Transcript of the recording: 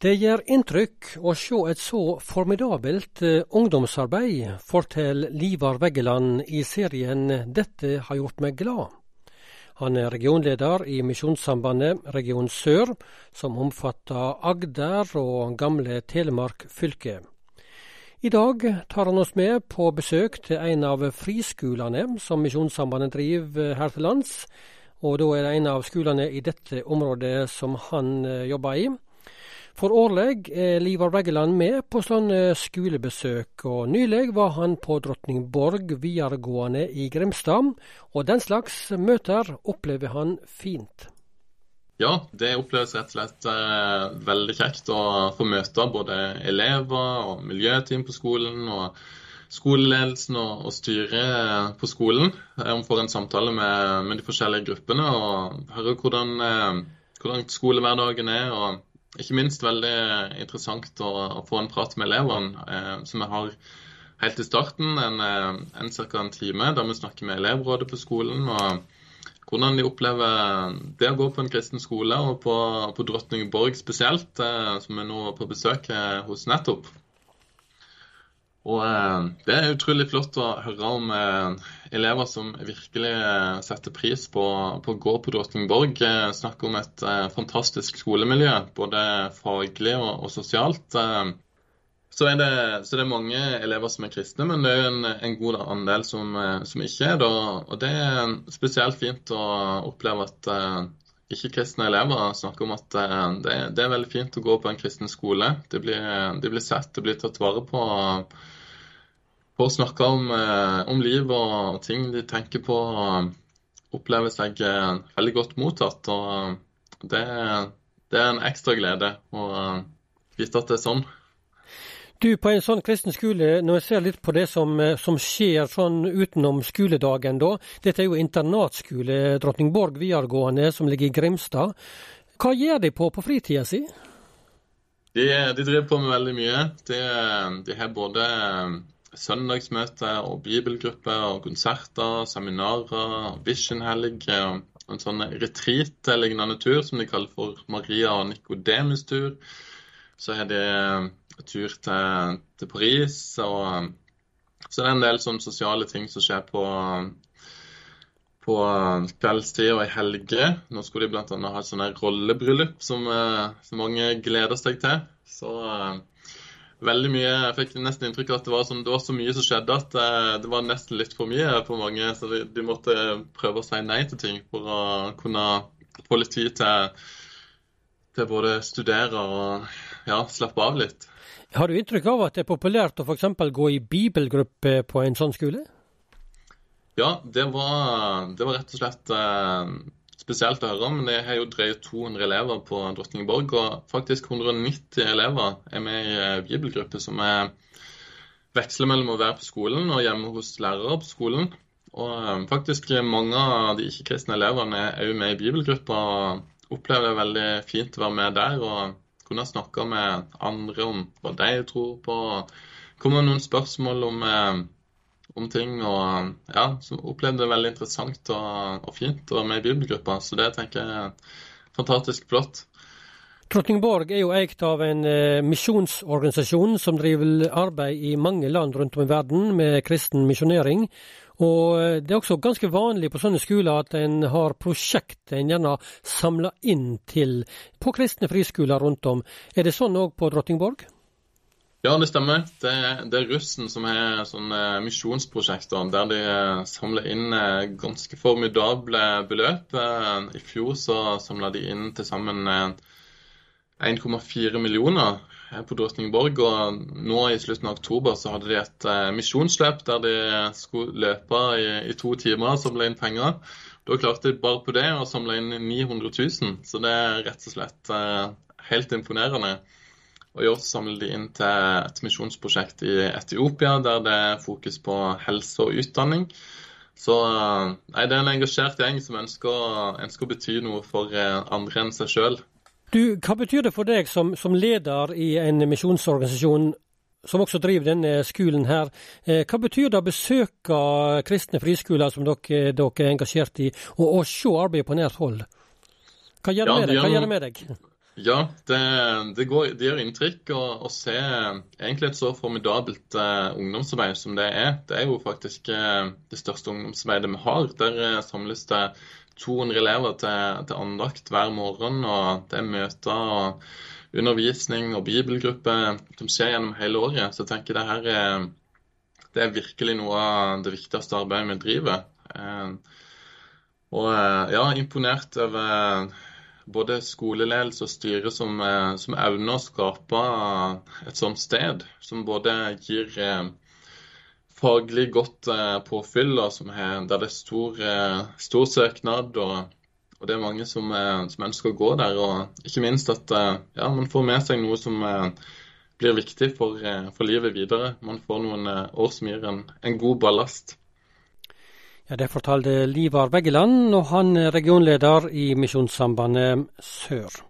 Det gjør inntrykk å se et så formidabelt eh, ungdomsarbeid, forteller Livar Veggeland i serien Dette har gjort meg glad. Han er regionleder i Misjonssambandet Region Sør, som omfatter Agder og gamle Telemark fylke. I dag tar han oss med på besøk til en av friskolene som Misjonssambandet driver her til lands, og da er det en av skolene i dette området som han eh, jobber i. For årlig er Livar Veggeland med på sånne skolebesøk, og nylig var han på Drottningborg videregående i Grimstad, og den slags møter opplever han fint. Ja, det oppleves rett og slett eh, veldig kjekt å få møte både elever og miljøteam på skolen. og skoleledelsen og, og styret på skolen. Man får en samtale med, med, de forskjellige gruppene og hører hvordan, eh, hvordan skolehverdagen er. og ikke minst veldig interessant å, å få en prat med elevene, eh, som jeg har helt i starten, en, eh, en ca. en time, der vi snakker med elevrådet på skolen. og hvordan de opplever det å gå på en kristen skole, og på, på Drottningborg spesielt, eh, som er nå på besøk eh, hos nettopp. Og eh, Det er utrolig flott å høre om eh, elever som virkelig eh, setter pris på, på å gå på Drottningborg. Snakker om et fantastisk skolemiljø, både faglig og, og sosialt. Så er, det, så det er mange elever som er kristne, men det er en, en god andel som, som ikke er det. Og det er spesielt fint å oppleve at ikke-kristne elever snakker om at det, det, er veldig fint å gå på en kristen skole. De blir, de blir sett, de blir tatt vare på får snakke om, eh, om liv og ting de tenker på. Opplever seg eh, veldig godt mottatt. og det, det er en ekstra glede å vite at det er sånn. Du, på en sånn kristen skole, når jeg ser litt på det som, eh, som skjer sånn utenom skoledagen, da. Dette er jo internatskole Drottningborg videregående, som ligger i Grimstad. Hva gjør de på på fritida si? De, de, driver på med veldig mye. De, de har både søndagsmøter og bibelgrupper og konserter, seminarer, Vision-helg og en sånn retreat-lignende tur som de kaller for Maria og Nikodemus-tur. Så har de tur til, til Paris, og så det er en del sånn sosiale ting som skjer på, på kveldstid og i helger. Nå skulle de bl.a. ha et sånt rollebryllup som, eh, som mange gleder seg til. Så veldig mye Jeg fikk nesten inntrykk av at det var, sånn, det var så mye som skjedde at det, eh, var nesten litt for mye for mange. Så de, de, måtte prøve å si nei til ting for å kunne få litt tid til, til både studere og ja, slappe av litt. Har du inntrykk av at det er populært å f.eks. gå i bibelgruppe på en sånn skole? Ja, det var, det var rett og slett eh, spesielt å høre om. Det har jo drevet 200 elever på Drottningborg, og faktisk 190 elever er med i en bibelgruppe som er veksler mellom å være på skolen og hjemme hos lærere på skolen. Og eh, faktisk mange av de ikke-kristne elevene er jo med i bibelgruppa og opplever det veldig fint å være med der og kunne snakke med andre om hva de tror på. Kommer noen spørsmål om eh, om ting. Og ja, så opplevde det veldig interessant og, og fint å være med i bibelgruppa. Så det tenker jeg er fantastisk flott. Trottingborg er jo eikt av en eh, misjonsorganisasjon som driver arbeid i mange land rundt om i verden med kristen misjonering. Og eh, det er også ganske vanlig på sånne skoler at en har prosjekt en gjerne samler inn til på kristne friskoler rundt om. Er det sånn òg på Drottingborg? Ja, det stemmer. Det, det er russen som har sånne misjonsprosjekter der de eh, samler inn eh, ganske formidable beløp. Eh, I fjor så samla de inn til sammen 1,4 millioner på Drosningborg. Og nå i slutten av oktober så hadde de et misjonsløp der de skulle løpe i, i to timer og samle inn penger. Da klarte de bare på det å samle inn 900 000, så det er rett og slett helt imponerende. Og I år samler de inn til et misjonsprosjekt i Etiopia, der det er fokus på helse og utdanning. Så nei, det er en engasjert gjeng som ønsker, ønsker å bety noe for eh, andre enn seg sjøl. Hva betyr det for deg som, som, leder i en misjonsorganisasjon som også driver denne skolen her. Eh, hva betyr det å besøke kristne friskoler som dere, dere er engasjert i, og, og se arbeidet på nært hold? Hva gjør det ja, med deg? Ja, det, det, går, det gjør inntrykk å, å, se egentlig et så formidabelt uh, ungdomsarbeid som det er. Det er jo faktisk uh, det største ungdomsarbeidet vi har. Der uh, samles det 200 elever til, til, andakt hver morgen, og det er møter og undervisning og bibelgruppe som skjer gjennom hele året. Så jeg tenker det her er, det er virkelig noe av det viktigste arbeidet vi driver. Og ja, imponert over både skoleledelse og styre som, eh, som, evner å skape et sånt sted, som både gir eh, faglig godt eh, påfyll, og er, der det er stor, stor søknad. og, og det er mange som, som, ønsker å gå der. Og ikke minst at ja, man får med seg noe som blir viktig for, for livet videre. Man får noen år som gir en, en god ballast. Ja, Det fortalte Livar Veggeland, og han er regionleder i Misjonssambandet Sør.